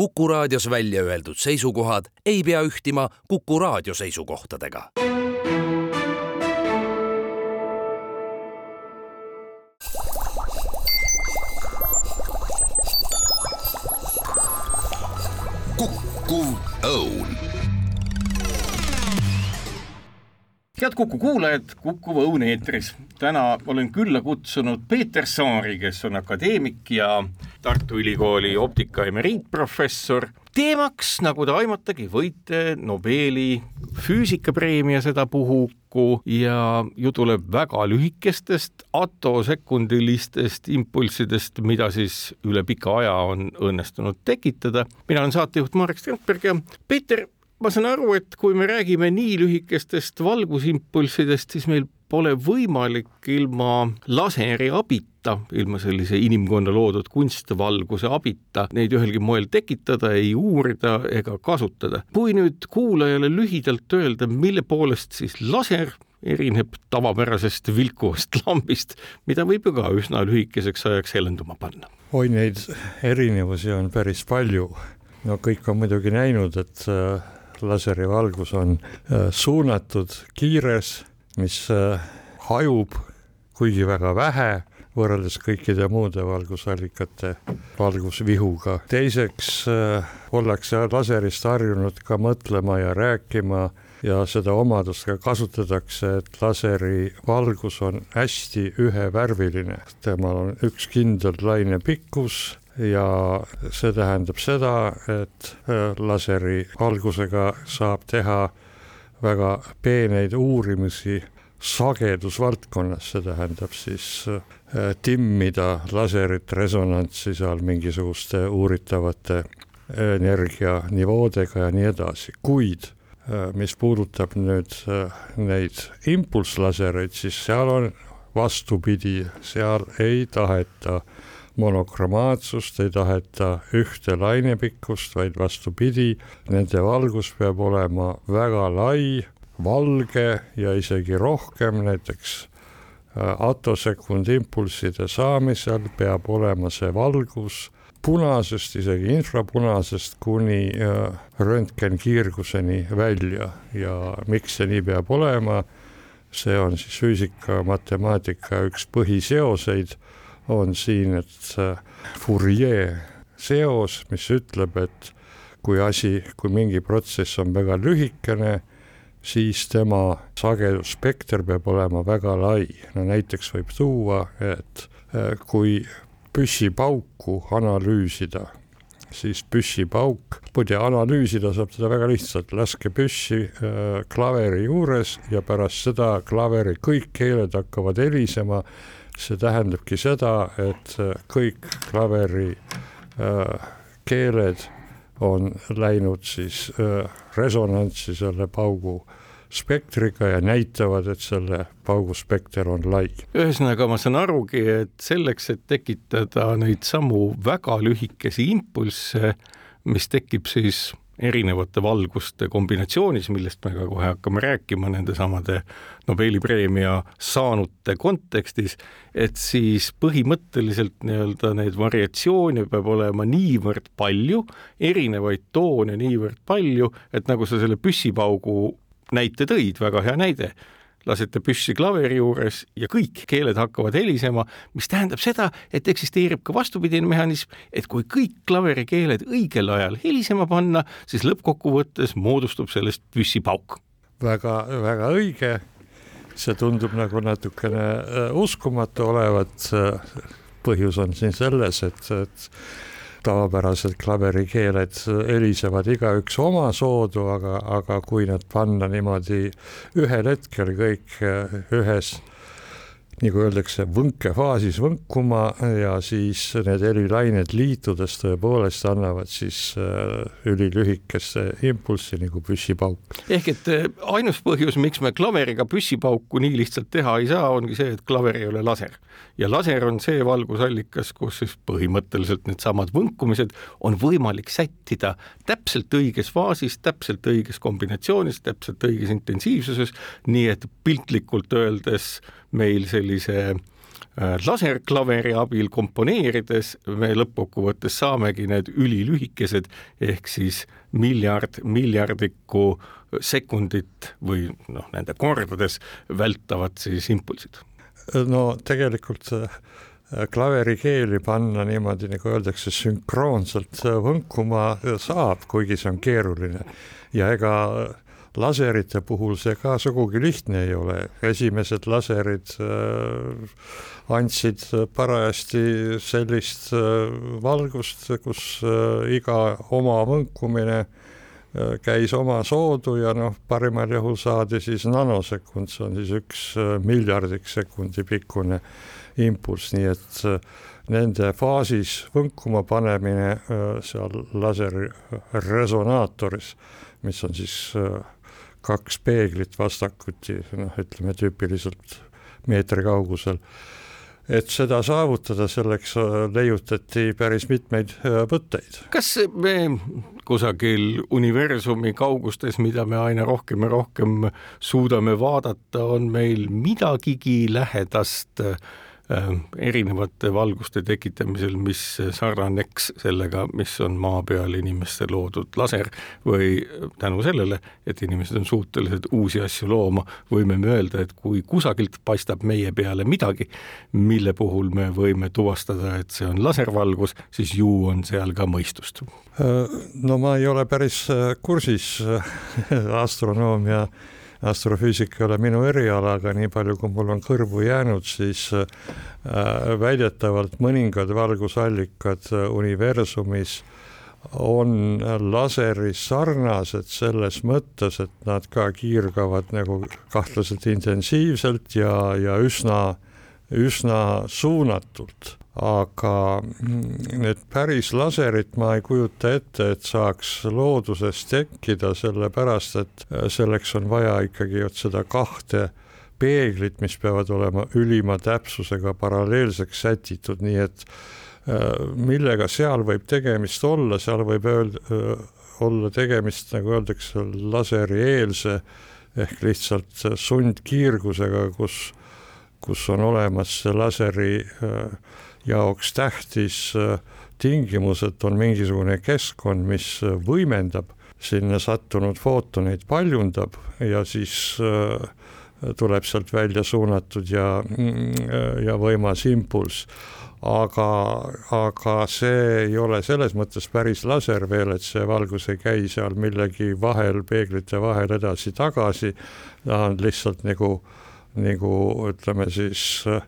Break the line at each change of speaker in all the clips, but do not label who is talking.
Kuku raadios välja öeldud seisukohad ei pea ühtima Kuku raadio seisukohtadega.
Head Kuku kuulajad, Kuku Õun eetris. täna olen külla kutsunud Peeter Saari, kes on akadeemik ja Tartu Ülikooli optika emeriitprofessor. teemaks, nagu te aimatagi võite, Nobeli füüsikapreemia sedapuhku ja ju tuleb väga lühikestest atosekundilistest impulssidest, mida siis üle pika aja on õnnestunud tekitada. mina olen saatejuht Marek Strandberg ja Peeter ma saan aru, et kui me räägime nii lühikestest valgusimpulssidest, siis meil pole võimalik ilma laseri abita, ilma sellise inimkonna loodud kunstvalguse abita neid ühelgi moel tekitada, ei uurida ega kasutada. kui nüüd kuulajale lühidalt öelda, mille poolest siis laser erineb tavapärasest vilkuvast lambist, mida võib ju ka üsna lühikeseks ajaks helenduma panna.
oi, neid erinevusi on päris palju. no kõik on muidugi näinud, et äh, laserivalgus on äh, suunatud kiires, mis äh, hajub kuigi väga vähe võrreldes kõikide muude valgusallikate valgusvihuga. teiseks äh, ollakse laserist harjunud ka mõtlema ja rääkima ja seda omadust ka kasutatakse, et laseri valgus on hästi ühevärviline, temal on üks kindel laine pikkus ja see tähendab seda, et äh, laseri valgusega saab teha väga peeneid uurimusi sagedusvaldkonnas, see tähendab siis äh, timmida laserit resonantsi seal mingisuguste uuritavate energianivoodega ja nii edasi, kuid äh, mis puudutab nüüd neid impulsslasereid, siis seal on vastupidi, seal ei taheta äh, monokromaatsust, ei taheta ühte lainepikkust, vaid vastupidi, nende valgus peab olema väga lai, valge ja isegi rohkem, näiteks äh, atosekundimpulsside saamisel peab olema see valgus punasest, isegi infrapunasest kuni äh, röntgenkiirguseni välja. Ja miks see nii peab olema, see on siis füüsika, matemaatika üks põhiseoseid on siin, et Fourier seos, mis ütleb, et kui asi, kui mingi protsess on väga lühikene, siis tema sagedusspekter peab olema väga lai. no näiteks võib tuua, et äh, kui püssipauku analüüsida, siis püssipauk, muide analüüsida saab teda väga lihtsalt, laske püssi äh, klaveri juures ja pärast seda klaveri kõik keeled hakkavad helisema see tähendabki seda, et äh, kõik klaveri äh, keeled on läinud siis äh, resonantsi selle paugu spektriga ja näitavad, et selle pauguspekter on lai.
ühesõnaga, ma saan arugi, et selleks, et tekitada neid samu väga lühikesi impulsse, mis tekib siis erinevate valguste kombinatsioonis, millest me ka kohe hakkame rääkima nendesamade Nobeli preemia saanute kontekstis, et siis põhimõtteliselt nii-öelda neid variatsioone peab olema niivõrd palju, erinevaid toone niivõrd palju, et nagu sa selle püssipaugu näite tõid, väga hea näide lasete püssi klaveri juures ja kõik keeled hakkavad helisema, mis tähendab seda, et eksisteerib ka vastupidine mehhanism, et kui kõik klaverikeeled õigel ajal helisema panna, siis lõppkokkuvõttes moodustub sellest püssipauk.
väga, väga õige. see tundub nagu natukene äh, uskumatu olevat. põhjus on siin selles, et, et tavapärased klaverikeeled helisevad igaüks omasoodu, aga, aga kui nad panna niimoodi ühel hetkel kõik ühes nagu öeldakse, võnkefaasis võnkuma ja siis need helilained liitudes tõepoolest annavad siis äh, ülilühikese impulssi nagu püssipauk.
ehk et äh, ainus põhjus, miks me klaveriga püssipauku nii lihtsalt teha ei saa, ongi see, et klaver ei ole laser ja laser on see valgusallikas, kus siis põhimõtteliselt needsamad võnkumised on võimalik sättida täpselt õiges faasis, täpselt õiges kombinatsioonis, täpselt õiges intensiivsuses, nii et piltlikult öeldes meil sellise laserklaveri abil komponeerides me lõppkokkuvõttes saamegi need ülilühikesed ehk siis miljard, miljardikku sekundit või noh, nende kordades vältavad siis impulsid.
no tegelikult klaverikeeli panna niimoodi, nagu öeldakse, sünkroonselt võnkuma saab, kuigi see on keeruline ja ega laserite puhul see ka sugugi lihtne ei ole, esimesed laserid äh, andsid parajasti sellist äh, valgust, kus äh, iga oma võnkumine äh, käis oma soodu ja noh, parimal juhul saadi siis nanosekund, see on siis üks miljardik sekundi pikkune impulss, nii et nende faasis võnkuma panemine seal laserresonaatoris, mis on siis kaks peeglit vastakuti, noh, ütleme tüüpiliselt meetri kaugusel. et seda saavutada, selleks äh, leiutati päris mitmeid äh, võtteid.
kas me kusagil universumi kaugustes, mida me aina rohkem ja rohkem suudame vaadata, on meil midagigi lähedast äh, erinevate valguste tekitamisel, mis sarnaneks sellega, mis on maa peal inimeste loodud laser või tänu sellele, et inimesed on suutelised uusi asju looma, võime me öelda, et kui kusagilt paistab meie peale midagi, mille puhul me võime tuvastada, et see on laservalgus, siis ju on seal ka mõistust.
Äh, no ma ei ole päris äh, kursis astronoomia astrofüüsika ei ole minu eriala, aga nii palju, kui mul on kõrvu jäänud, siis äh, väidetavalt mõningad valgusallikad äh, universumis on laseri sarnased selles mõttes, et nad ka kiirgavad nagu kahtlaselt intensiivselt ja, ja üsna, üsna suunatult aga need päris laserit ma ei kujuta ette, et saaks looduses tekkida, sellepärast et selleks on vaja ikkagi vot seda kahte peeglit, mis peavad olema ülima täpsusega paralleelseks sätitud, nii et äh, millega seal võib tegemist olla, seal võib öelda, äh, olla tegemist, nagu öeldakse, laserieelse ehk lihtsalt sundkiirgusega, kus, kus on olemas laseri äh, jaoks tähtis äh, tingimus, et on mingisugune keskkond, mis äh, võimendab sinna sattunud footoneid, paljundab ja siis äh, tuleb sealt välja suunatud ja, ja võimas impulss. aga, aga see ei ole selles mõttes päris laser veel, et see valgus ei käi seal millegi vahel, peeglite vahel edasi-tagasi, ta on lihtsalt nagu, nagu ütleme siis äh,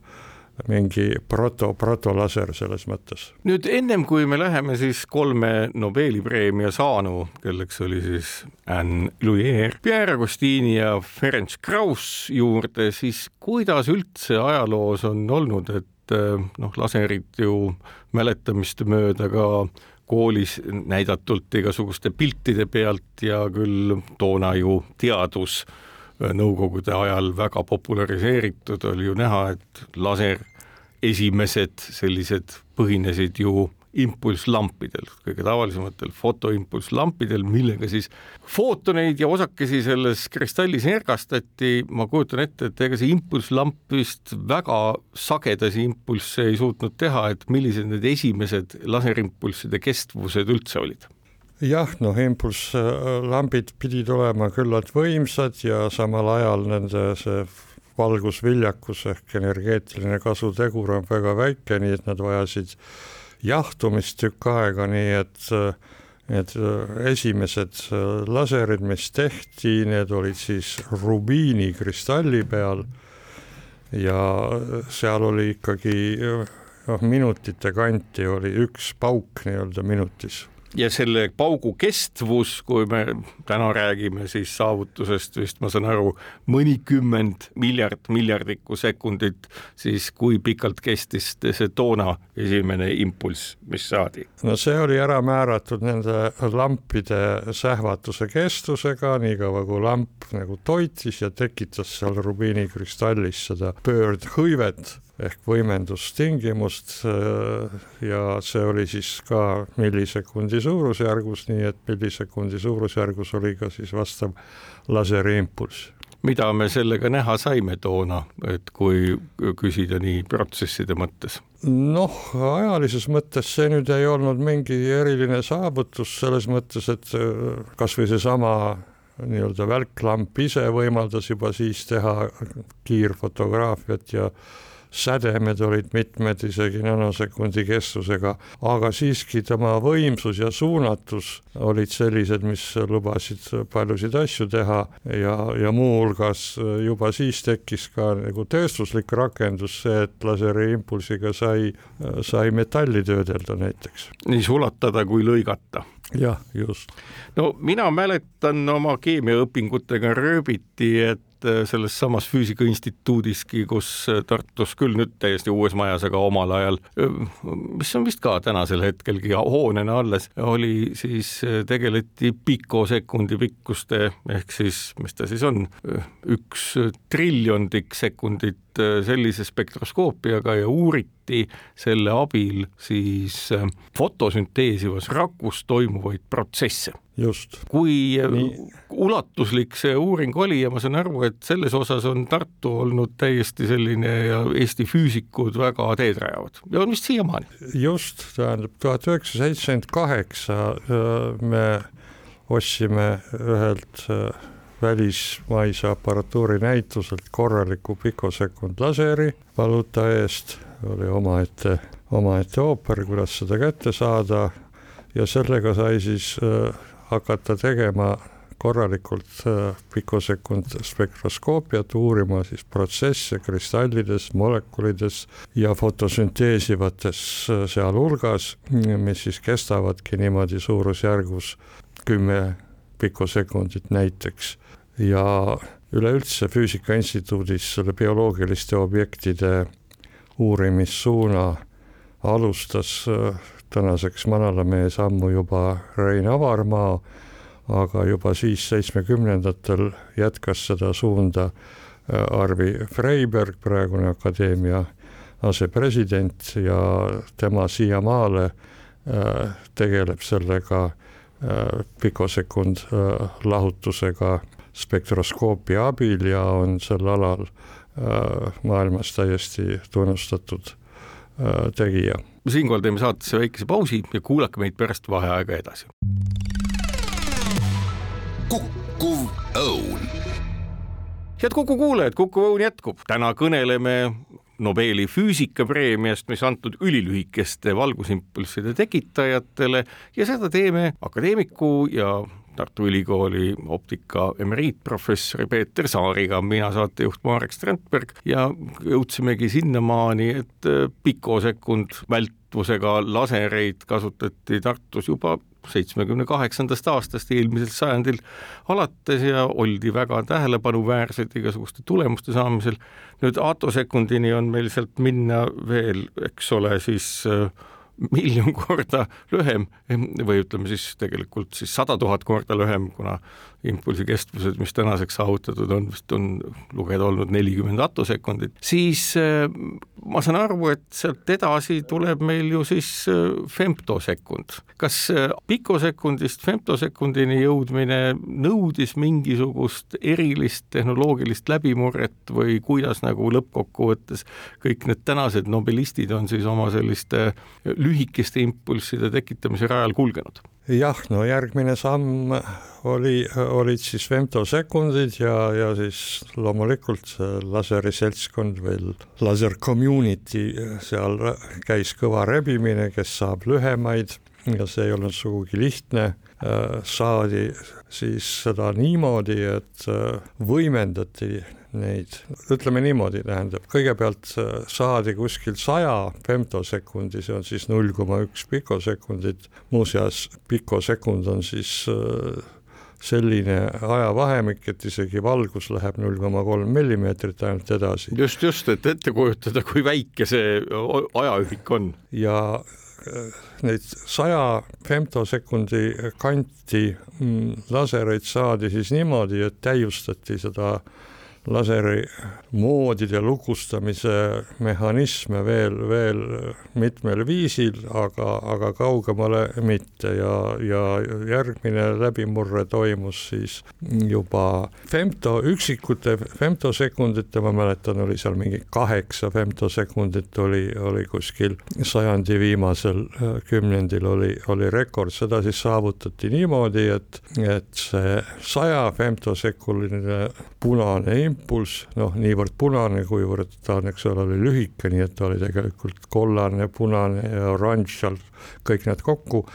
mingi proto, protolaser selles mõttes.
nüüd ennem kui me läheme siis kolme Nobeli preemia saanu, kelleks oli siis Anne Luyer, Pierre Agostini ja Ferenc Krauss juurde, siis kuidas üldse ajaloos on olnud, et noh, laserid ju mäletamiste mööda ka koolis näidatult igasuguste piltide pealt ja küll toona ju teadus nõukogude ajal väga populariseeritud, oli ju näha, et laser esimesed sellised põhinesid ju impulsslampidel, kõige tavalisematel fotoimpulsslampidel, millega siis footoneid ja osakesi selles kristallis ergastati, ma kujutan ette, et ega see impulsslamp vist väga sagedasi impulsse ei suutnud teha, et millised need esimesed laserimpulsside kestvused üldse olid?
jah, noh, impulsslambid pidid olema küllalt võimsad ja samal ajal nende see valgusviljakus ehk energeetiline kasutegur on väga väike, nii et nad vajasid jahtumist tükk aega, nii et need esimesed laserid, mis tehti, need olid siis rubiinikristalli peal. Ja seal oli ikkagi noh, minutite kanti oli üks pauk nii-öelda minutis
ja selle paugu kestvus, kui me täna räägime siis saavutusest vist ma saan aru, mõnikümmend miljard, miljardikku sekundit, siis kui pikalt kestis see toona esimene impulss, mis saadi?
no see oli ära määratud nende lampide sähvatuse kestusega, niikaua kui lamp nagu toitis ja tekitas seal rubiinikristallis seda pöördhõivet ehk võimendustingimust äh, ja see oli siis ka millisekundi suurusjärgus, nii et millisekundi suurusjärgus oli ka siis vastav laseriimpulss.
mida me sellega näha saime toona, et kui küsida nii protsesside mõttes?
noh, ajalises mõttes see nüüd ei olnud mingi eriline saavutus selles mõttes, et äh, kasvõi seesama nii-öelda välklamp ise võimaldas juba siis teha kiirfotograafiat ja sädemed olid mitmed, isegi nanosekundi kestusega, aga siiski tema võimsus ja suunatus olid sellised, mis lubasid paljusid asju teha ja, ja muuhulgas juba siis tekkis ka nagu tööstuslik rakendus, see, et laseriimpulsiga sai, sai metalli töödelda näiteks.
nii sulatada kui lõigata
jah, just.
no mina mäletan oma keemiaõpingutega rööbiti, et Äh, selles samas Füüsika Instituudiski, kus äh, Tartus küll nüüd täiesti uues majas, aga omal ajal, mis on vist ka tänasel hetkelgi hoonena alles, oli siis, äh, tegeleti pikosekundi pikkuste ehk siis, mis ta siis on, üks triljondik sekundit sellise spektroskoopiaga ja uuriti selle abil siis fotosünteesivas rakus toimuvaid protsesse
just.
kui Nii. ulatuslik see uuring oli ja ma saan aru, et selles osas on Tartu olnud täiesti selline ja Eesti füüsikud väga teed rajavad ja on vist siiamaani.
just, tähendab tuhat üheksasada seitsekümmend kaheksa äh, me ostsime ühelt äh, välismaise aparatuuri näituselt korraliku pikosekund laseri valuuta eest, oli omaette, omaette ooper, kuidas seda kätte saada ja sellega sai siis äh, hakata tegema korralikult äh, pikosekund spektroskoopiat, uurima siis protsesse kristallides, molekulides ja fotosünteesivates äh, sealhulgas, mis siis kestavadki niimoodi suurusjärgus kümme pikosekundit näiteks. ja üleüldse Füüsika Instituudis selle bioloogiliste objektide uurimissuuna alustas äh, tänaseks manalamees ammu juba Rein Avarmaa, aga juba siis seitsmekümnendatel jätkas seda suunda äh, Arvi Freiberg, praegune akadeemia asepresident ja tema siiamaale äh, tegeleb sellega äh, pikosekund lahutusega spektroskoopia abil ja on sel alal maailmas täiesti tunnustatud tegija
siinkohal teeme saatesse väikese pausi ja kuulake meid pärast vaheaega edasi.
kukkuv õun.
head Kuku kuulajad, Kuku Õun jätkub, täna kõneleme Nobeli füüsikapreemiast, mis antud ülilühikeste valgusimpulsside tekitajatele ja seda teeme akadeemiku ja Tartu Ülikooli optika emeriitprofessori Peeter Saariga, mina saatejuht Marek Strandberg ja jõudsimegi sinnamaani, et äh, pikosekund vältvusega lasereid kasutati Tartus juba seitsmekümne kaheksandast aastast eelmisel sajandil alates ja oldi väga tähelepanuväärsed igasuguste tulemuste saamisel. nüüd atosekundini on meil sealt minna veel, eks ole, siis äh, miljon korda lühem või ütleme siis tegelikult siis sada tuhat korda lühem, kuna impulsi kestvused, mis tänaseks saavutatud on, vist on lugeda olnud nelikümmend attosekundit, siis äh, ma saan aru, et sealt edasi tuleb meil ju siis äh, femtosekund. kas pikosekundist femtosekundini jõudmine nõudis mingisugust erilist tehnoloogilist läbimurret või kuidas nagu lõppkokkuvõttes kõik need tänased nobelistid on siis oma selliste lühikeste impulsside tekitamise rajal kulgenud?
jah, no järgmine samm oli, olid siis femtosekundid ja, ja siis loomulikult laseri seltskond veel, laser community, seal käis kõva rebimine, kes saab lühemaid ja see ei olnud sugugi lihtne, saadi siis seda niimoodi, et võimendati neid, ütleme niimoodi, tähendab, kõigepealt äh, saadi kuskil saja femtosekundi, see on siis null koma üks pikosekundit, muuseas pikosekund on siis äh, selline ajavahemik, et isegi valgus läheb null koma kolm millimeetrit ainult edasi.
just, just, et ette kujutada, kui väike see ajaühik on.
ja äh, neid saja femtosekundi kanti mm, lasereid saadi siis niimoodi, et täiustati seda laseri moodide lukustamise mehhanisme veel, veel mitmel viisil, aga, aga kaugemale mitte. Ja, ja järgmine läbimurre toimus siis juba femto, üksikute femtosekundite, ma mäletan, oli seal mingi kaheksa femtosekundit oli, oli kuskil sajandi viimasel äh, kümnendil oli, oli rekord, seda siis saavutati niimoodi, et, et see saja femtosekuline punane impulss, noh, niivõrd punane, kuivõrd ta on, eks ole, oli lühike, nii et ta oli tegelikult kollane, punane ja oranž seal kõik need kokku.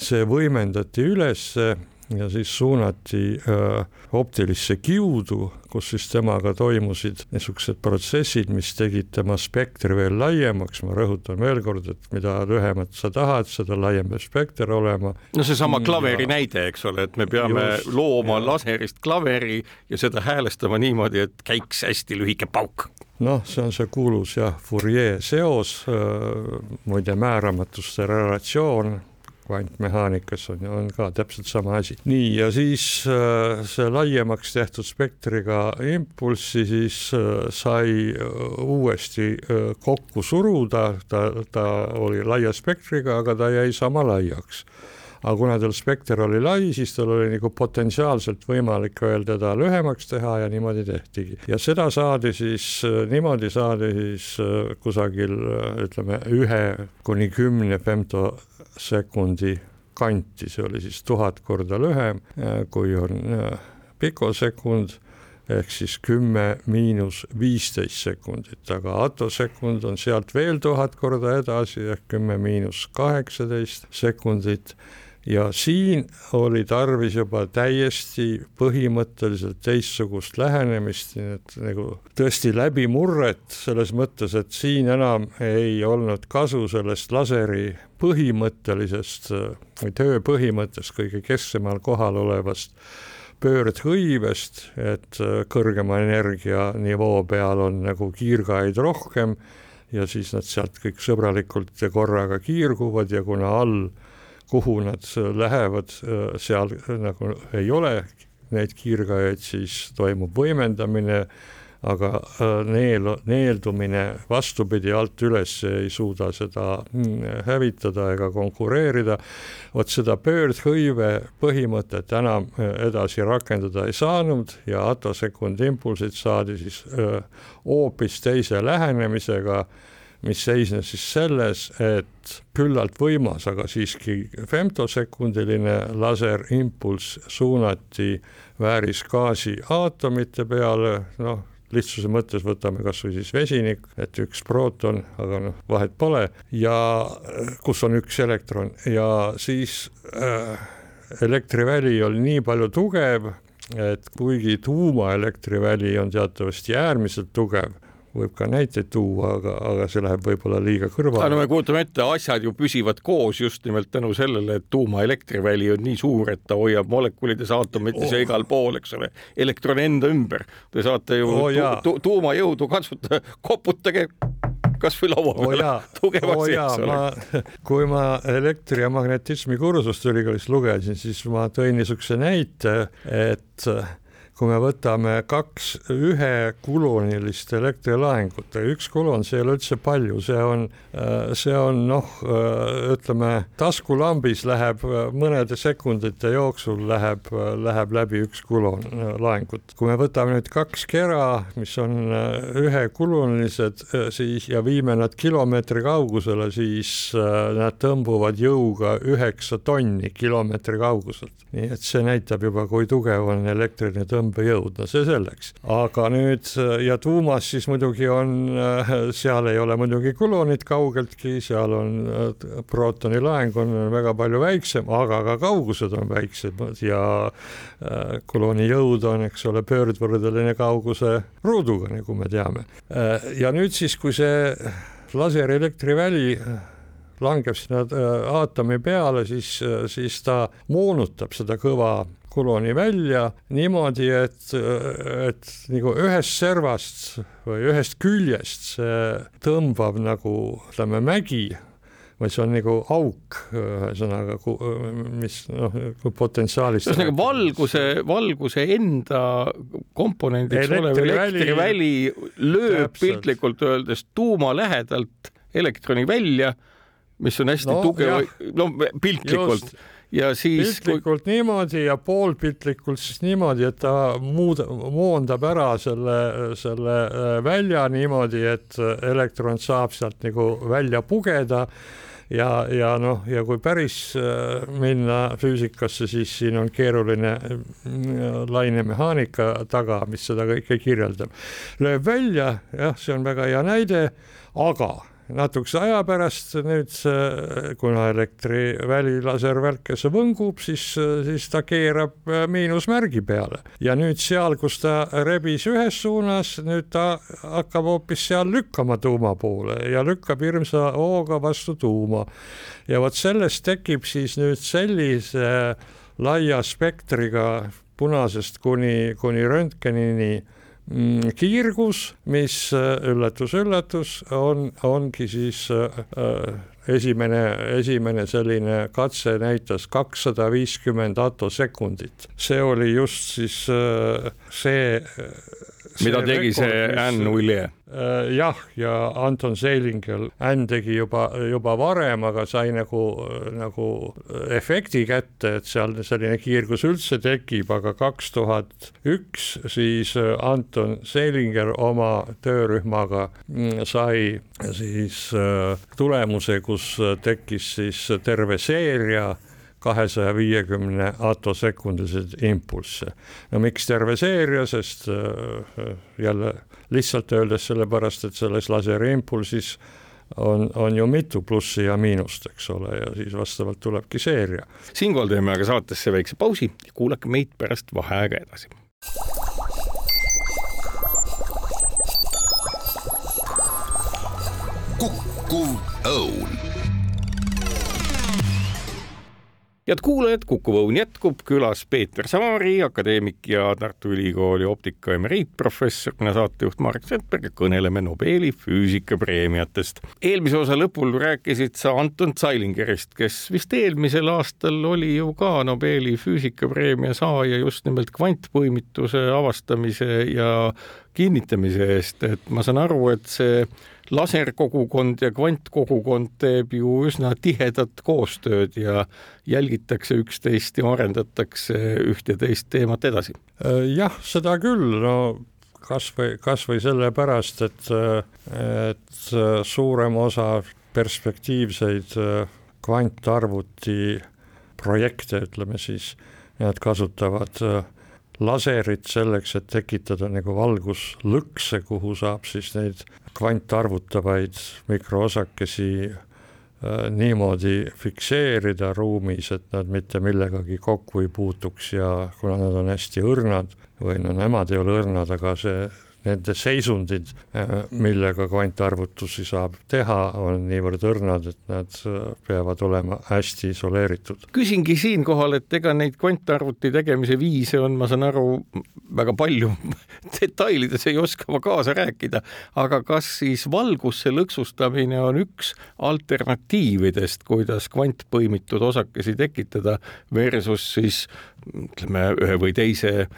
see võimendati ülesse ja siis suunati äh, optilisse kiudu, kus siis temaga toimusid niisugused protsessid, mis tegid tema spektri veel laiemaks, ma rõhutan veel kord, et mida lühemat sa tahad, seda laiem peab spekter olema.
no seesama klaveri ja... näide, eks ole, et me peame Just, looma ja. laserist klaveri ja seda häälestama niimoodi, et käiks hästi lühike pauk
noh, see on see kuulus jah, Fourier seos äh,, muide määramatuste relatsioon kvantmehaanikas on, on ka täpselt sama asi. nii, ja siis äh, see laiemaks tehtud spektriga impulssi siis äh, sai äh, uuesti kokku suruda, ta, ta oli laia spektriga, aga ta jäi sama laiaks aga kuna tal spekter oli lai, siis tal oli nagu potentsiaalselt võimalik veel teda lühemaks teha ja niimoodi tehtigi. ja seda saadi siis, niimoodi saadi siis kusagil ütleme ühe kuni kümne femto sekundi kanti, see oli siis tuhat korda lühem, äh, kui on äh, pikosekund ehk siis kümme miinus viisteist sekundit, aga atosekund on sealt veel tuhat korda edasi ehk kümme miinus kaheksateist sekundit ja siin oli tarvis juba täiesti põhimõtteliselt teistsugust lähenemist, nii et nagu tõesti läbimurret selles mõttes, et siin enam ei olnud kasu sellest laseri põhimõttelisest või töö põhimõttest kõige kesksemal kohal olevast pöördhõivest, et kõrgema energianivoo peal on nagu kiirgaid rohkem ja siis nad sealt kõik sõbralikult ja korraga kiirguvad ja kuna all kuhu nad lähevad, seal nagu ei ole neid kiirgajaid, siis toimub võimendamine, aga äh, neel, neeldumine vastupidi alt üles ei suuda seda mm, hävitada ega konkureerida. vot seda pöördhõive põhimõtet enam äh, edasi rakendada ei saanud ja atosekundi impulsid saadi siis äh, hoopis teise lähenemisega mis seisnes siis selles, et küllalt võimas, aga siiski femtosekundiline laserimpulss suunati väärisgaasi aatomite peale, noh, lihtsuse mõttes võtame kas või siis vesinik, et üks prooton, aga noh, vahet pole, ja kus on üks elektron? Ja siis äh, elektriväli oli nii palju tugev, et kuigi tuumaelektriväli on teatavasti äärmiselt tugev võib ka näiteid tuua, aga, aga see läheb võib-olla liiga kõrvale.
no me kujutame ette, asjad ju püsivad koos just nimelt tänu sellele, et tuumaelektriväli on nii suur, et ta hoiab molekulides, aatomites oh. ja igal pool, eks ole, elektroni enda ümber. Te saate ju oh, tu tu tuumajõudu katsutada, koputage kasvõi laua peale oh, tugevaks oh, eks
ole. kui ma elektri- ja magnetismi kursust ülikoolis lugesin, siis ma tõin niisuguse näite, et kui me võtame kaks ühekulunilist elektrilaengut, üks kulun, see ei ole üldse palju, see on, see on noh, ütleme taskulambis läheb mõnede sekundite jooksul läheb, läheb läbi üks kulun laengut. kui me võtame nüüd kaks kera, mis on ühekulunised, siis ja viime nad kilomeetri kaugusele, siis nad tõmbuvad jõuga üheksa tonni kilomeetri kauguselt. nii et see näitab juba, kui tugev on elektriline tõmb tõmbejõud, no see selleks. aga nüüd ja tuumas siis muidugi on, seal ei ole muidugi kulonit kaugeltki, seal on prootoni laeng on väga palju väiksem, aga ka kaugused on väiksemad ja äh, kolooni jõud on, eks ole, pöördvõrdeline kauguse ruuduga, nagu me teame. Äh, ja nüüd siis, kui see laserelektriväli langeb sinna äh, aatomi peale, siis, siis ta moonutab seda kõva kuloni välja niimoodi, et, et nagu ühest servast või ühest küljest see tõmbab nagu ütleme mägi vaid see on nagu auk, ühesõnaga, mis noh, potentsiaalist.
ühesõnaga valguse, valguse enda komponendiks olev elektriväli lööb piltlikult öeldes tuuma lähedalt elektroni välja, mis on hästi no, tugev, no piltlikult. Just
ja siis piltlikult kui... niimoodi ja poolpiltlikult siis niimoodi, et ta muud, moondab ära selle, selle äh, välja niimoodi, et elektron saab sealt nagu välja pugeda ja, ja noh, ja kui päris äh, minna füüsikasse, siis siin on keeruline äh, lainemehaanika taga, mis seda kõike kirjeldab. lööb välja, jah, see on väga hea näide, aga natukese aja pärast nüüd, kuna elektriväli laservälkesse võngub, siis, siis ta keerab äh, miinusmärgi peale ja nüüd seal, kus ta rebis ühes suunas, nüüd ta hakkab hoopis seal lükkama tuuma poole ja lükkab hirmsa hooga vastu tuuma. ja vot sellest tekib siis nüüd sellise laia spektriga punasest kuni, kuni röntgenini kiirgus, mis üllatus-üllatus äh, on, ongi siis äh, äh, esimene, esimene selline katse näitas kakssada viiskümmend atosekundit. see oli just siis see
mida tegi see Ann Willie?
Äh, jah, ja Anton Seilinger, Ann tegi juba, juba varem, aga sai nagu, nagu efekti kätte, et seal selline kiirgus üldse tekib, aga kaks tuhat üks siis Anton Seilinger oma töörühmaga mm, sai siis äh, tulemuse, kus tekkis siis terve seeria kahesaja viiekümne atosekundiseid impulsse. no miks terve seeria, sest äh, jälle lihtsalt öeldes sellepärast, et selles laseriimpulsis on, on ju mitu plussi ja miinust, eks ole, ja siis vastavalt tulebki seeria.
siinkohal teeme aga saatesse väikse pausi ja kuulake meid pärast vaheaega edasi.
kukkuv õun
head kuulajad, Kuku Õun jätkub, külas Peeter Saari, akadeemik ja Tartu Ülikooli optika emeriitprofessor, mina saatejuht Marek Sandberg ja kõneleme Nobeli füüsikapreemiatest. eelmise osa lõpul rääkisid sa Anton Zeilingerist, kes vist eelmisel aastal oli ju ka Nobeli füüsikapreemia saaja just nimelt kvantpõimituse avastamise ja kinnitamise eest, et ma saan aru, et see laserkogukond ja kvantkogukond teeb ju üsna tihedat koostööd ja jälgitakse üksteist ja arendatakse üht ja teist teemat edasi.
Äh, jah, seda küll, no kasvõi, kasvõi sellepärast, et, et suurem osa perspektiivseid kvantarvuti projekte, ütleme siis, nad kasutavad laserit selleks, et tekitada nagu valguslõkse, kuhu saab siis neid kvantarvutavaid mikroosakesi äh, niimoodi fikseerida ruumis, et nad mitte millegagi kokku ei puutuks ja kuna nad on hästi õrnad või no nemad ei ole õrnad, aga see nende seisundid, millega kvantarvutusi saab teha, on niivõrd õrnad, et nad äh, peavad olema hästi isoleeritud.
küsingi siinkohal, et ega neid kvantarvuti tegemise viise on, ma saan aru, väga palju detailides ei oska ma kaasa rääkida, aga kas siis valgusse lõksustamine on üks alternatiividest, kuidas kvantpõimitud osakesi tekitada versus siis ütleme, ühe või teise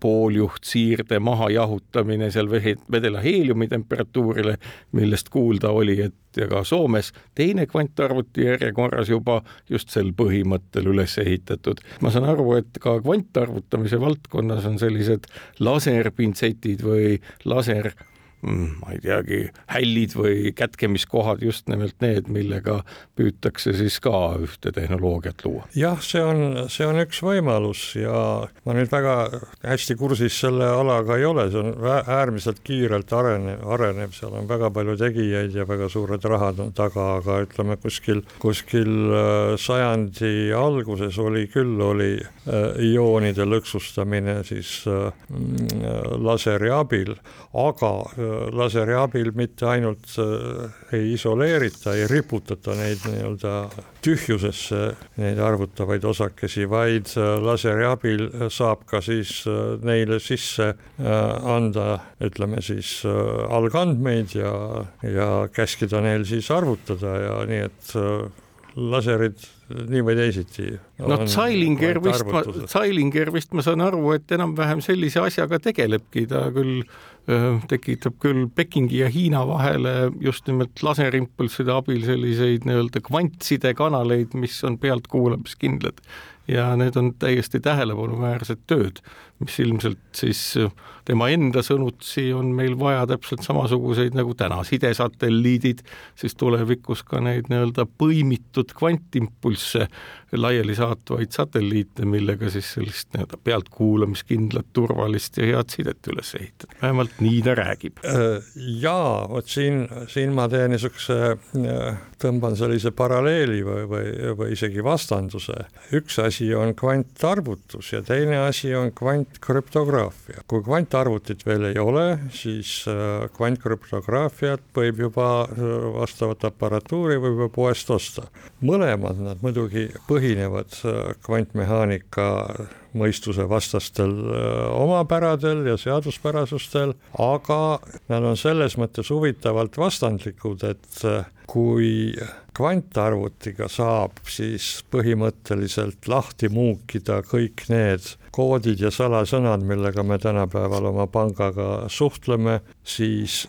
pooljuhtsiirde mahajahutamine seal vedela heeliumi temperatuurile, millest kuulda oli, et ka Soomes teine kvantarvuti järjekorras juba just sel põhimõttel üles ehitatud. ma saan aru, et ka kvantarvutamise valdkonnas on sellised laserpintsetid või laser ma ei teagi, hällid või kätkemiskohad just nimelt need, millega püütakse siis ka ühte tehnoloogiat luua.
jah, see on, see on üks võimalus ja ma nüüd väga hästi kursis selle alaga ei ole, see on äärmiselt kiirelt arenev, arenev, seal on väga palju tegijaid ja väga suured rahad on taga, aga ütleme kuskil, kuskil äh, sajandi alguses oli küll, oli äh, ioonide lõksustamine siis äh, mm, laseri abil, aga laseri abil mitte ainult ei isoleerita, ei riputata neid nii-öelda tühjusesse, neid arvutavaid osakesi, vaid laseri abil saab ka siis neile sisse anda, ütleme siis algandmeid ja, ja käskida neil siis arvutada ja nii, et laserid nii või teisiti.
no Zeilinger vist, Zeilinger vist ma saan aru, et enam-vähem sellise asjaga tegelebki, ta küll tekitab küll Pekingi ja Hiina vahele just nimelt laserimpulsside abil selliseid nii-öelda kvantsidekanaleid, mis on pealtkuulamiskindlad. Ja need on täiesti tähelepanuväärsed tööd, mis ilmselt siis tema enda sõnutsi on meil vaja täpselt samasuguseid nagu täna sidesatelliidid, siis tulevikus ka neid nii-öelda põimitud kvantimpulsse laiali saatvaid satelliite, millega siis sellist nii-öelda pealtkuulamiskindlat, turvalist ja head sidet üles ehitada. vähemalt nii ta räägib.
Äh, jaa, vot siin, siin ma teen niisuguse, äh, tõmban sellise paralleeli või, või, või isegi vastanduse. üks asi on kvantarvutus ja teine asi on kvantkrüptograafia. kui kvantarvutus arvutit veel ei ole, siis äh, kvantkrüptograafiat võib juba, äh, vastavat aparatuuri võib juba poest osta. mõlemad nad muidugi põhinevad äh, kvantmehaanika mõistuse vastastel omapäradel ja seaduspärasustel, aga nad on selles mõttes huvitavalt vastandlikud, et kui kvantarvutiga saab siis põhimõtteliselt lahti muukida kõik need koodid ja salasõnad, millega me tänapäeval oma pangaga suhtleme, siis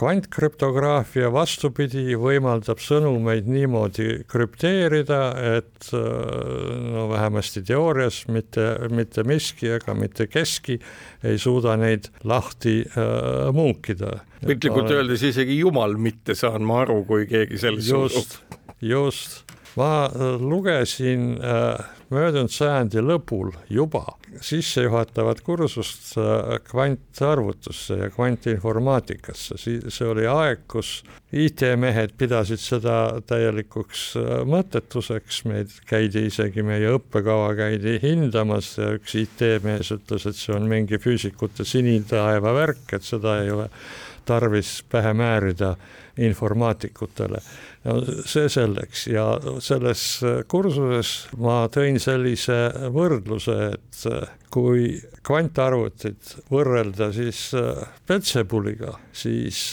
kvantkrüptograafia vastupidi võimaldab sõnumeid niimoodi krüpteerida, et no vähemasti teoorias mitte, mitte miski ega mitte keski ei suuda neid lahti äh, muukida.
piltlikult öeldes isegi jumal mitte, saan ma aru, kui keegi sellest
just, just ma äh, lugesin äh, möödunud sajandi lõpul juba sissejuhatavat kursust äh, kvantarvutusse ja kvantinformaatikasse, see oli aeg, kus IT-mehed pidasid seda täielikuks mõttetuseks, meid käidi isegi, meie õppekava käidi hindamas ja üks IT-mees ütles, et see on mingi füüsikute sinitaeva värk, et seda ei ole tarvis pähe määrida informaatikutele. See selleks. Ja selles kursuses ma tõin sellise võrdluse, et kui kvantarvutit võrrelda siis Petsebuliga, siis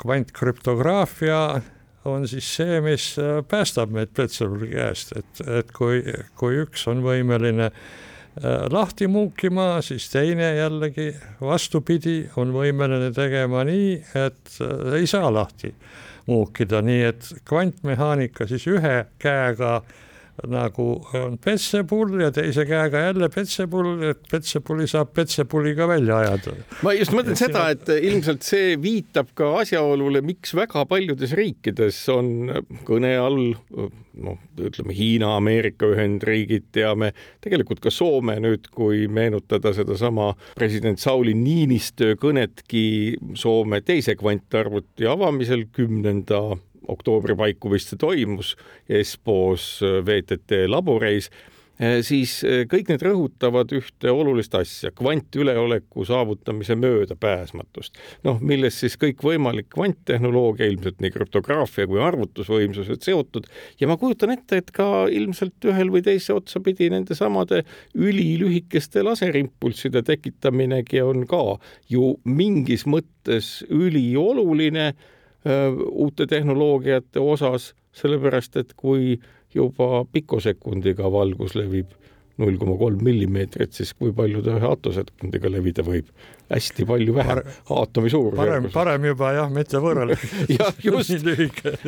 kvantkrüptograafia on siis see, mis päästab meid Petsebuli käest, et, et kui, kui üks on võimeline lahti muukima, siis teine jällegi vastupidi on võimeline tegema nii, et ei saa lahti muukida, nii et kvantmehaanika siis ühe käega nagu on petsepull ja teise käega jälle petsepull, et petsepulli saab petsepulliga välja ajada.
ma just mõtlen ja seda, et ilmselt see viitab ka asjaolule, miks väga paljudes riikides on kõne all noh, ütleme Hiina, Ameerika Ühendriigid, teame tegelikult ka Soome nüüd, kui meenutada sedasama president Sauli Niinistö kõnetki Soome teise kvantarvuti avamisel kümnenda oktoobri paiku vist see toimus Espos äh, VTT laboreis, äh, siis äh, kõik need rõhutavad ühte olulist asja, kvantüleoleku saavutamise möödapääsmatust. noh, milles siis kõikvõimalik kvanttehnoloogia, ilmselt nii krüptograafia kui arvutusvõimsused seotud ja ma kujutan ette, et ka ilmselt ühel või teise otsapidi nendesamade ülilühikeste laserimpulsside tekitaminegi on ka ju mingis mõttes ülioluline uute tehnoloogiate osas, sellepärast et kui juba pikosekundiga valgus levib null koma kolm millimeetrit, siis kui palju ta ühe atosekundiga levida võib? Hästi palju vähem aatomi suurus.
parem, parem juba jah, mitte võrrelda
jah, just.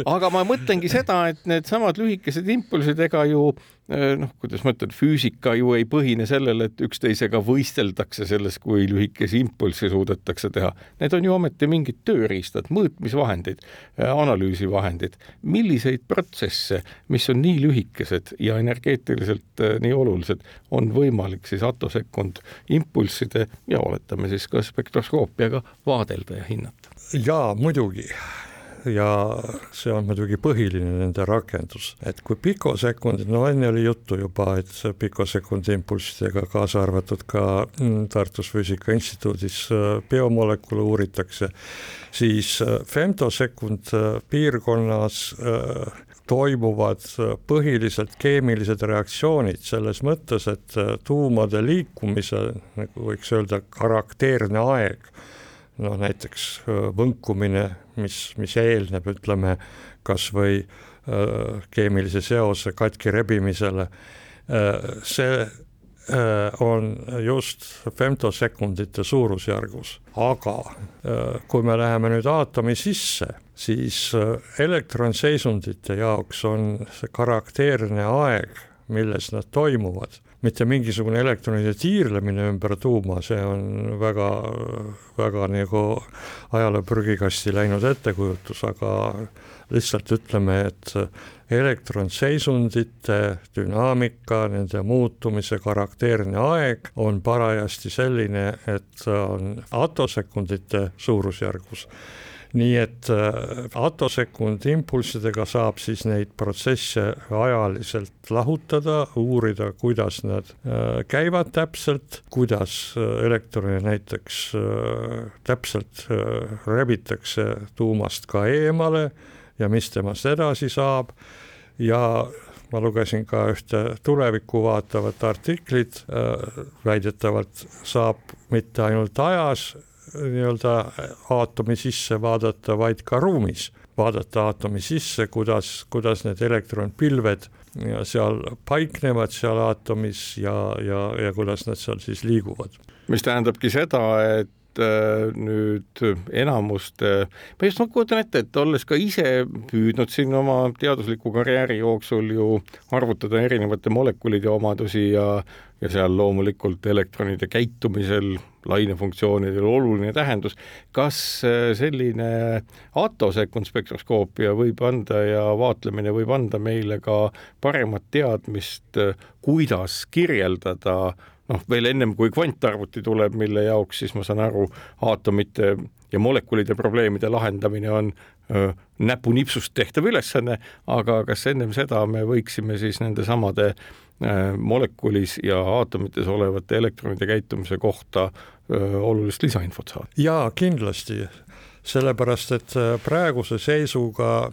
aga ma mõtlengi seda, et needsamad lühikesed impulsid, ega ju eh, noh, kuidas ma ütlen, füüsika ju ei põhine sellele, et üksteisega võisteldakse selles, kui lühikesi impulsse suudetakse teha. Need on ju ometi mingid tööriistad, mõõtmisvahendid, eh, analüüsivahendid. milliseid protsesse, mis on nii lühikesed ja energeetiliselt eh, nii olulised, on võimalik siis atosekund impulsside ja oletame siis ka spektroskoopiaga vaadelda ja hinnata.
jaa, muidugi. ja see on muidugi põhiline nende rakendus, et kui pikosekundid, no enne oli juttu juba, et pikosekundi impulssidega, kaasa arvatud ka mm, Tartus Füüsika Instituudis äh, biomolekule uuritakse, siis äh, femtosekund piirkonnas toimuvad põhiliselt keemilised reaktsioonid selles mõttes, et tuumade liikumise, nagu võiks öelda, karakteerne aeg noh näiteks võnkumine, mis, mis eelneb, ütleme, kas või keemilise seose katki rebimisele, see on just femtosekundite suurusjärgus, aga kui me läheme nüüd aatomi sisse, siis elektronseisundite jaoks on see karakteerne aeg, milles nad toimuvad. Mitte mingisugune elektronide tiirlemine ümber tuuma, see on väga, väga nagu ajaloo prügikasti läinud ettekujutus, aga lihtsalt ütleme, et elektronseisundite dünaamika, nende muutumise karakteerne aeg on parajasti selline, et on atosekundite suurusjärgus nii et äh, atosekund impulssidega saab siis neid protsesse ajaliselt lahutada, uurida, kuidas nad äh, käivad täpselt, kuidas äh, elektrone näiteks täpselt rebitakse tuumast ka eemale ja mis temast edasi saab. Ja ma lugesin ka ühte tulevikku vaatavat artiklit, väidetavalt saab mitte ainult ajas nii-öelda aatomi sisse vaadata, vaid ka ruumis vaadata aatomi sisse, kuidas, kuidas need elektronpilved seal paiknevad seal aatomis ja, ja, ja kuidas nad seal siis liiguvad.
mis tähendabki seda, et äh, nüüd enamust, ma just ma kujutan ette, et olles ka ise püüdnud siin oma teadusliku karjääri jooksul ju arvutada erinevate molekulide omadusi ja ja seal loomulikult elektronide käitumisel lainefunktsioonidel oluline tähendus. kas äh, selline atosekund spektroskoopia võib anda ja vaatlemine võib anda meile ka paremat teadmist, äh, kuidas kirjeldada noh, veel ennem kui kvantarvuti tuleb, mille jaoks siis ma saan aru, aatomite ja molekulide probleemide lahendamine on öö, näpunipsust tehtav ülesanne, aga kas ennem seda me võiksime siis nendesamade molekulis ja aatomites olevate elektronide käitumise kohta äh, olulist lisainfot saada?
jaa, kindlasti, sellepärast et praeguse seisuga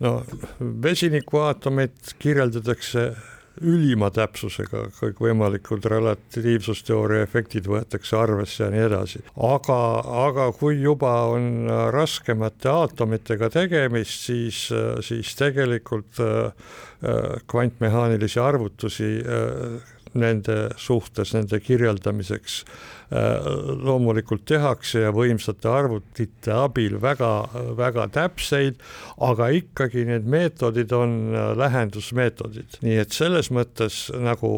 no vesinikuaatomit kirjeldatakse ülima täpsusega, kõikvõimalikud relatiivsusteooria efektid võetakse arvesse ja nii edasi. aga, aga kui juba on raskemate aatomitega tegemist, siis, siis tegelikult kvantmehaanilisi arvutusi nende suhtes, nende kirjeldamiseks Äh, loomulikult tehakse ja võimsate arvutite abil väga, väga täpseid, aga ikkagi need meetodid on äh, lähendusmeetodid, nii et selles mõttes nagu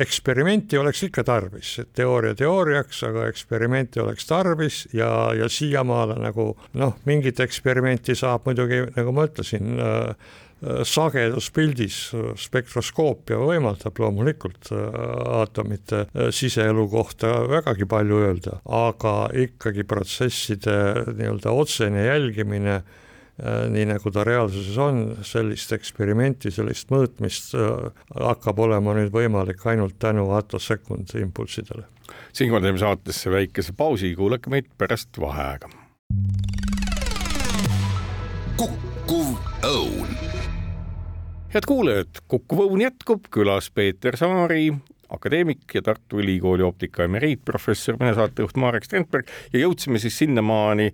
eksperimenti oleks ikka tarvis, teooria teooriaks, aga eksperimenti oleks tarvis ja, ja siiamaale nagu noh, mingit eksperimenti saab muidugi, nagu ma ütlesin Äh, sageduspildis äh, spektroskoopia võimaldab loomulikult äh, aatomite siseelu kohta vägagi palju öelda, aga ikkagi protsesside nii-öelda otsene jälgimine nii nagu ta reaalsuses on, sellist eksperimenti, sellist mõõtmist hakkab olema nüüd võimalik ainult tänu atosekund impulssidele.
siinkohal teeme saatesse väikese pausi, kuulake meid pärast vaheaega.
kukkuv õun
head kuulajad, Kuku Õun jätkub, külas Peeter Saari, akadeemik ja Tartu Ülikooli optika emeriitprofessor, meie saatejuht Marek Strandberg ja jõudsime siis sinnamaani,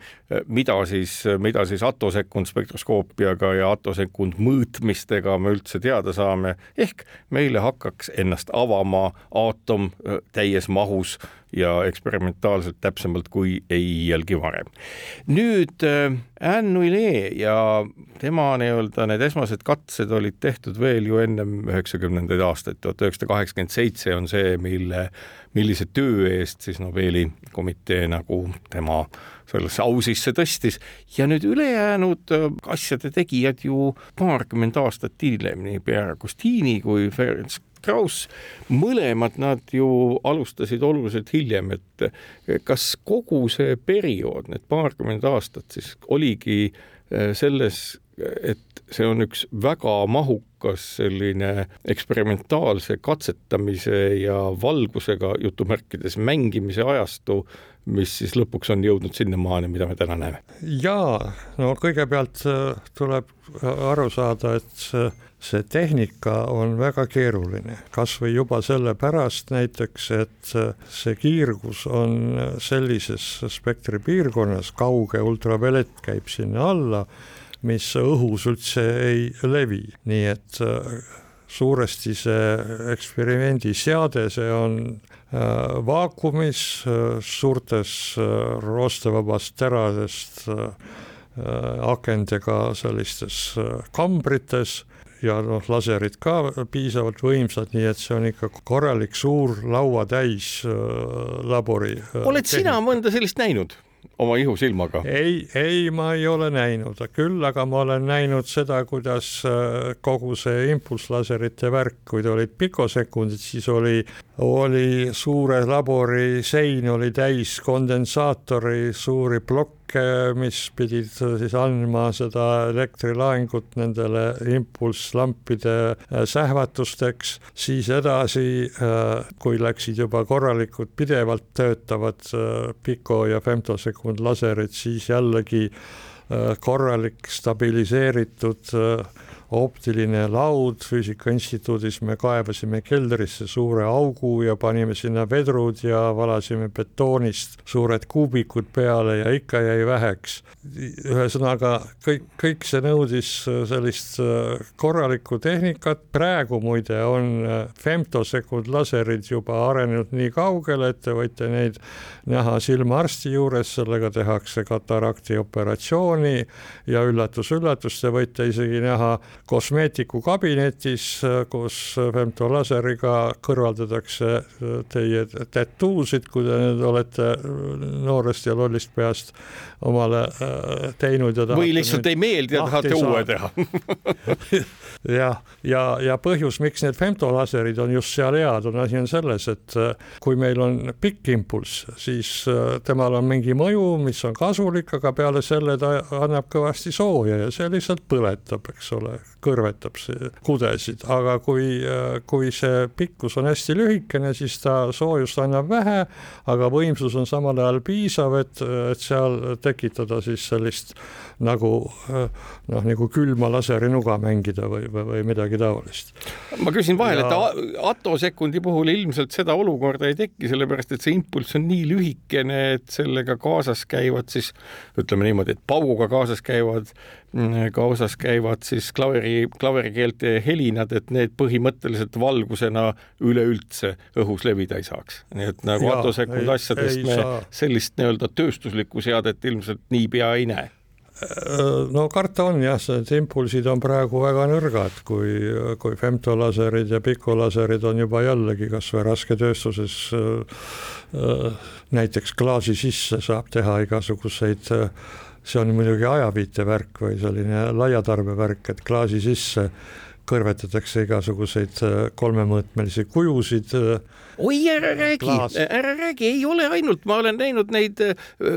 mida siis, mida siis atosekund spektroskoopiaga ja atosekund mõõtmistega me üldse teada saame, ehk meile hakkaks ennast avama aatom täies mahus ja eksperimentaalselt täpsemalt kui ei iialgi varem. nüüd äh, Anne Willet ja tema nii-öelda need esmased katsed olid tehtud veel ju ennem üheksakümnendaid aastaid, tuhat üheksasada kaheksakümmend seitse on see, mille, millise töö eest siis Nobeli komitee nagu tema sellesse au sisse tõstis ja nüüd ülejäänud äh, asjade tegijad ju paarkümmend aastat hiljem, nii Pierre Agostini kui Ferenc Strauss, mõlemad nad ju alustasid oluliselt hiljem, et kas kogu see periood, need paarkümmend aastat siis oligi selles, et see on üks väga mahukas selline eksperimentaalse katsetamise ja valgusega jutumärkides mängimise ajastu, mis siis lõpuks on jõudnud sinnamaani, mida me täna näeme?
jaa, no kõigepealt äh, tuleb aru saada, et see tehnika on väga keeruline, kas või juba sellepärast näiteks, et äh, see kiirgus on sellises spektri piirkonnas, kauge ultraviolett käib sinna alla mis õhus üldse ei levi, nii et äh, suuresti see eksperimendi seade, see on äh, vaakumis äh, suurtes roostevabast teradest akendega sellistes kambrites ja noh, laserid ka piisavalt võimsad, nii et see on ikka korralik suur lauatäis labori.
oled sina mõnda sellist näinud? oma ihusilmaga?
ei, ei, ma ei ole näinud, küll aga ma olen näinud seda, kuidas äh, kogu see impulsslaserite värk, kui ta olid pikosekundid, siis oli, oli suure labori sein oli täis kondensaatori suuri plokke, mis pidid siis andma seda elektrilaengut nendele impulsslampide äh, sähvatusteks, siis edasi, äh, kui läksid juba korralikud pidevalt töötavad piko ja femtosekundid, liikmed laserid, siis jällegi korralik stabiliseeritud optiline laud Füüsika Instituudis, me kaevasime keldrisse suure augu ja panime sinna vedrud ja valasime betoonist suured kuubikud peale ja ikka jäi väheks. ühesõnaga kõik, kõik see nõudis sellist äh, korralikku tehnikat, praegu muide on äh, femtosekund laserid juba arenenud nii kaugele, et te võite neid näha silmaarsti juures, sellega tehakse katarakti operatsiooni ja üllatus-üllatus, te võite isegi näha kosmeetiku kabinetis, kus femtolaseriga kõrvaldatakse teie tätuusid, kui te nüüd olete noorest ja lollist peast omale äh, teinud
või lihtsalt ei meeldi ja tahate uue teha.
Jah, ja, ja põhjus, miks need femtolaserid on just seal head, on asi on selles, et äh, kui meil on pikk impulss, siis äh, temal on mingi mõju, mis on kasulik, aga peale selle ta annab kõvasti sooja ja see lihtsalt põletab, eks ole, kõrvetab see kudesid, aga kui, äh, kui see pikkus on hästi lühikene, siis ta soojust annab vähe, aga võimsus on samal ajal piisav, et, et seal tekitada siis sellist nagu noh, nagu külma laserinuga mängida või, või, või midagi taolist.
ma küsin vahele ja..., et atosekundi puhul ilmselt seda olukorda ei teki, sellepärast et see impulss on nii lühikene, et sellega kaasas käivad siis ütleme niimoodi, et pauguga kaasas käivad, kaasas käivad siis klaveri, klaverikeelte helinad, et need põhimõtteliselt valgusena üleüldse õhus levida ei saaks. nii et nagu atosekund asjadest me saa. sellist nii-öelda tööstuslikku seadet ilmselt niipea ei näe
no karta on jah, need impulsid on praegu väga nõrgad, kui, kui femtolaserid ja pikolaserid on juba jällegi kasvõi rasketööstuses näiteks klaasi sisse saab teha igasuguseid, see on muidugi ajaviitevärk või selline laiatarbevärk, et klaasi sisse kõrvetatakse igasuguseid kolmemõõtmelisi kujusid
oi, ära räägi, ära räägi, ei ole ainult, ma olen näinud neid äh,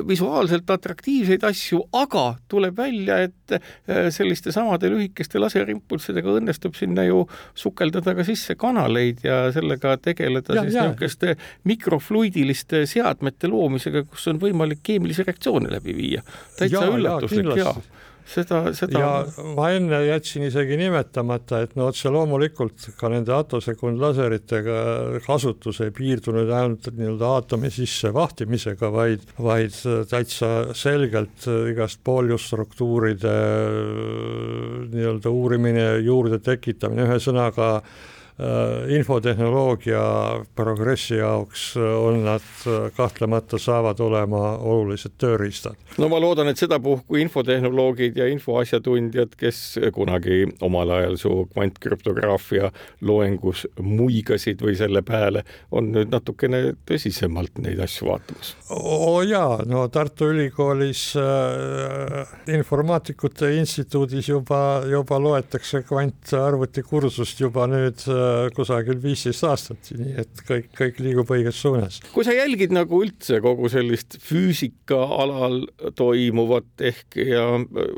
visuaalselt atraktiivseid asju, aga tuleb välja, et äh, selliste samade lühikeste laserimpulssidega õnnestub sinna ju sukeldada ka sisse kanaleid ja sellega tegeleda ja, siis niisuguste mikrofluidiliste seadmete loomisega, kus on võimalik keemilisi reaktsioone läbi viia. täitsa ja, üllatuslik ja, ja seda, seda.
ja ma enne jätsin isegi nimetamata, et no otse loomulikult ka nende atosekund laseritega kasutus ei piirdunud ainult nii-öelda aatomi sisse vahtimisega, vaid, vaid täitsa selgelt igast pooljustruktuuride nii-öelda uurimine, juurde tekitamine, ühesõnaga infotehnoloogia progressi jaoks on nad äh, kahtlemata saavad olema olulised tööriistad.
no ma loodan, et sedapuhku infotehnoloogid ja infoasjatundjad, kes kunagi omal ajal su kvantkrüptograafia loengus muigasid või selle peale, on nüüd natukene tõsisemalt neid asju vaatamas.
oo jaa, no Tartu Ülikoolis äh, informaatikute instituudis juba, juba loetakse kvantarvutikursust juba nüüd äh, äh, kusagil viisteist aastat, nii et kõik, kõik liigub õiges suunas.
kui sa jälgid nagu üldse kogu sellist füüsika alal toimuvat ehk ja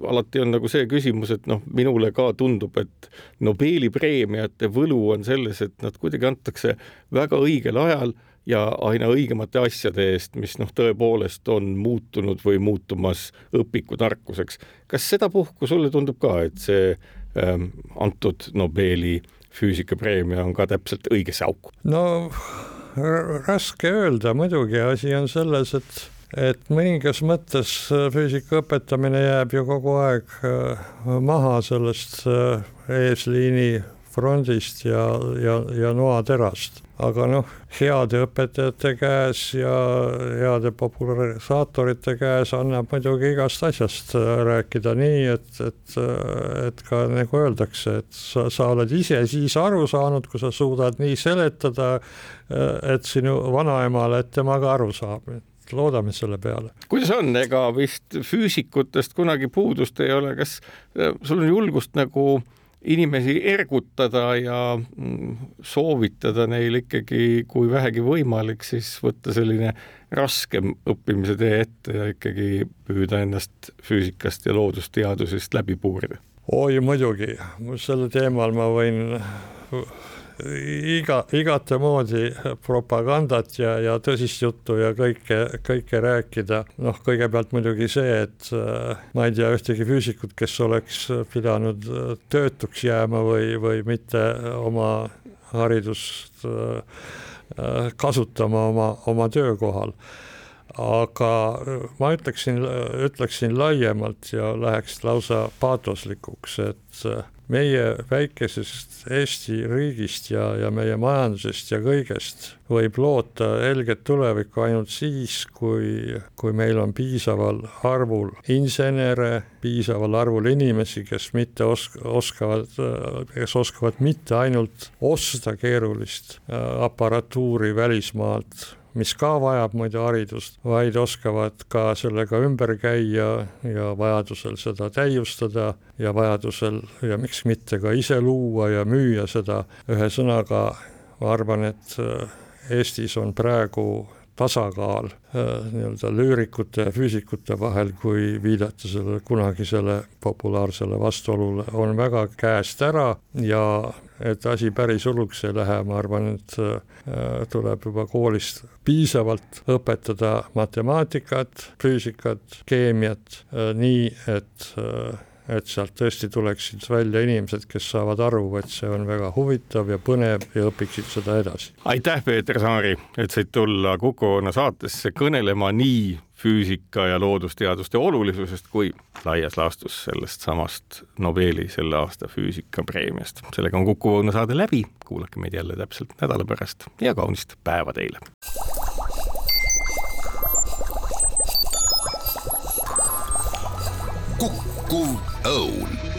alati on nagu see küsimus, et noh, minule ka tundub, et Nobeli preemiate võlu on selles, et nad kuidagi antakse väga õigel ajal ja aina õigemate asjade eest, mis noh, tõepoolest on muutunud või muutumas õpikutarkuseks. kas sedapuhku sulle tundub ka, et see ähm, antud Nobeli füüsikapreemia on ka täpselt õigesse auku?
no raske öelda, muidugi asi on selles, et et mõningas mõttes füüsika õpetamine jääb ju kogu aeg äh, maha sellest äh, eesliini frondist ja, ja, ja noaterast. aga noh, heade õpetajate käes ja heade popularisaatorite käes annab muidugi igast asjast rääkida nii, et, et, et ka nagu öeldakse, et sa, sa oled ise siis aru saanud, kui sa suudad nii seletada, et sinu vanaemale, et tema ka aru saab loodame selle peale.
kuidas on, ega vist füüsikutest kunagi puudust ei ole, kas sul on julgust nagu äh, inimesi ergutada ja mm, soovitada neil ikkagi, kui vähegi võimalik, siis võtta selline raskem õppimise tee ette ja ikkagi püüda ennast füüsikast ja loodusteadusest läbi puurida.
oi muidugi, sel teemal ma võin iga, igatemoodi propagandat ja, ja tõsist juttu ja kõike, kõike rääkida. noh, kõigepealt muidugi see, et äh, ma ei tea ühtegi füüsikut, kes oleks pidanud äh, töötuks jääma või, või mitte oma haridust äh, kasutama oma, oma töökohal aga ma ütleksin, ütleksin laiemalt ja läheks lausa paatoslikuks, et meie väikesest Eesti riigist ja, ja meie majandusest ja kõigest võib loota helget tulevikku ainult siis, kui, kui meil on piisaval arvul insenere, piisaval arvul inimesi, kes mitte osk-, oskavad, kes oskavad mitte ainult osta keerulist äh, aparatuuri välismaalt mis ka vajab muide haridust, vaid oskavad ka sellega ümber käia ja vajadusel seda täiustada ja vajadusel ja miks mitte ka ise luua ja müüa seda. ühesõnaga, ma arvan, et äh, Eestis on praegu tasakaal äh, nii-öelda lüürikute ja füüsikute vahel, kui viidata sellele kunagisele populaarsele vastuolule, on väga käest ära ja et asi päris hulluks ei lähe, ma arvan, et äh, tuleb juba koolist piisavalt õpetada matemaatikat, füüsikat, keemiat, äh, nii et et sealt tõesti tuleksid välja inimesed, kes saavad aru, et see on väga huvitav ja põnev ja õpiksid seda edasi.
aitäh, Peeter Saari, et said tulla Kuku Õuna saatesse kõnelema nii füüsika ja loodusteaduste olulisusest kui laias laastus sellest samast Nobeli selle aasta füüsikapreemiast. sellega on Kuku Õuna saade läbi, kuulake meid jälle täpselt nädala pärast ja kaunist päeva teile!
kukkuv õun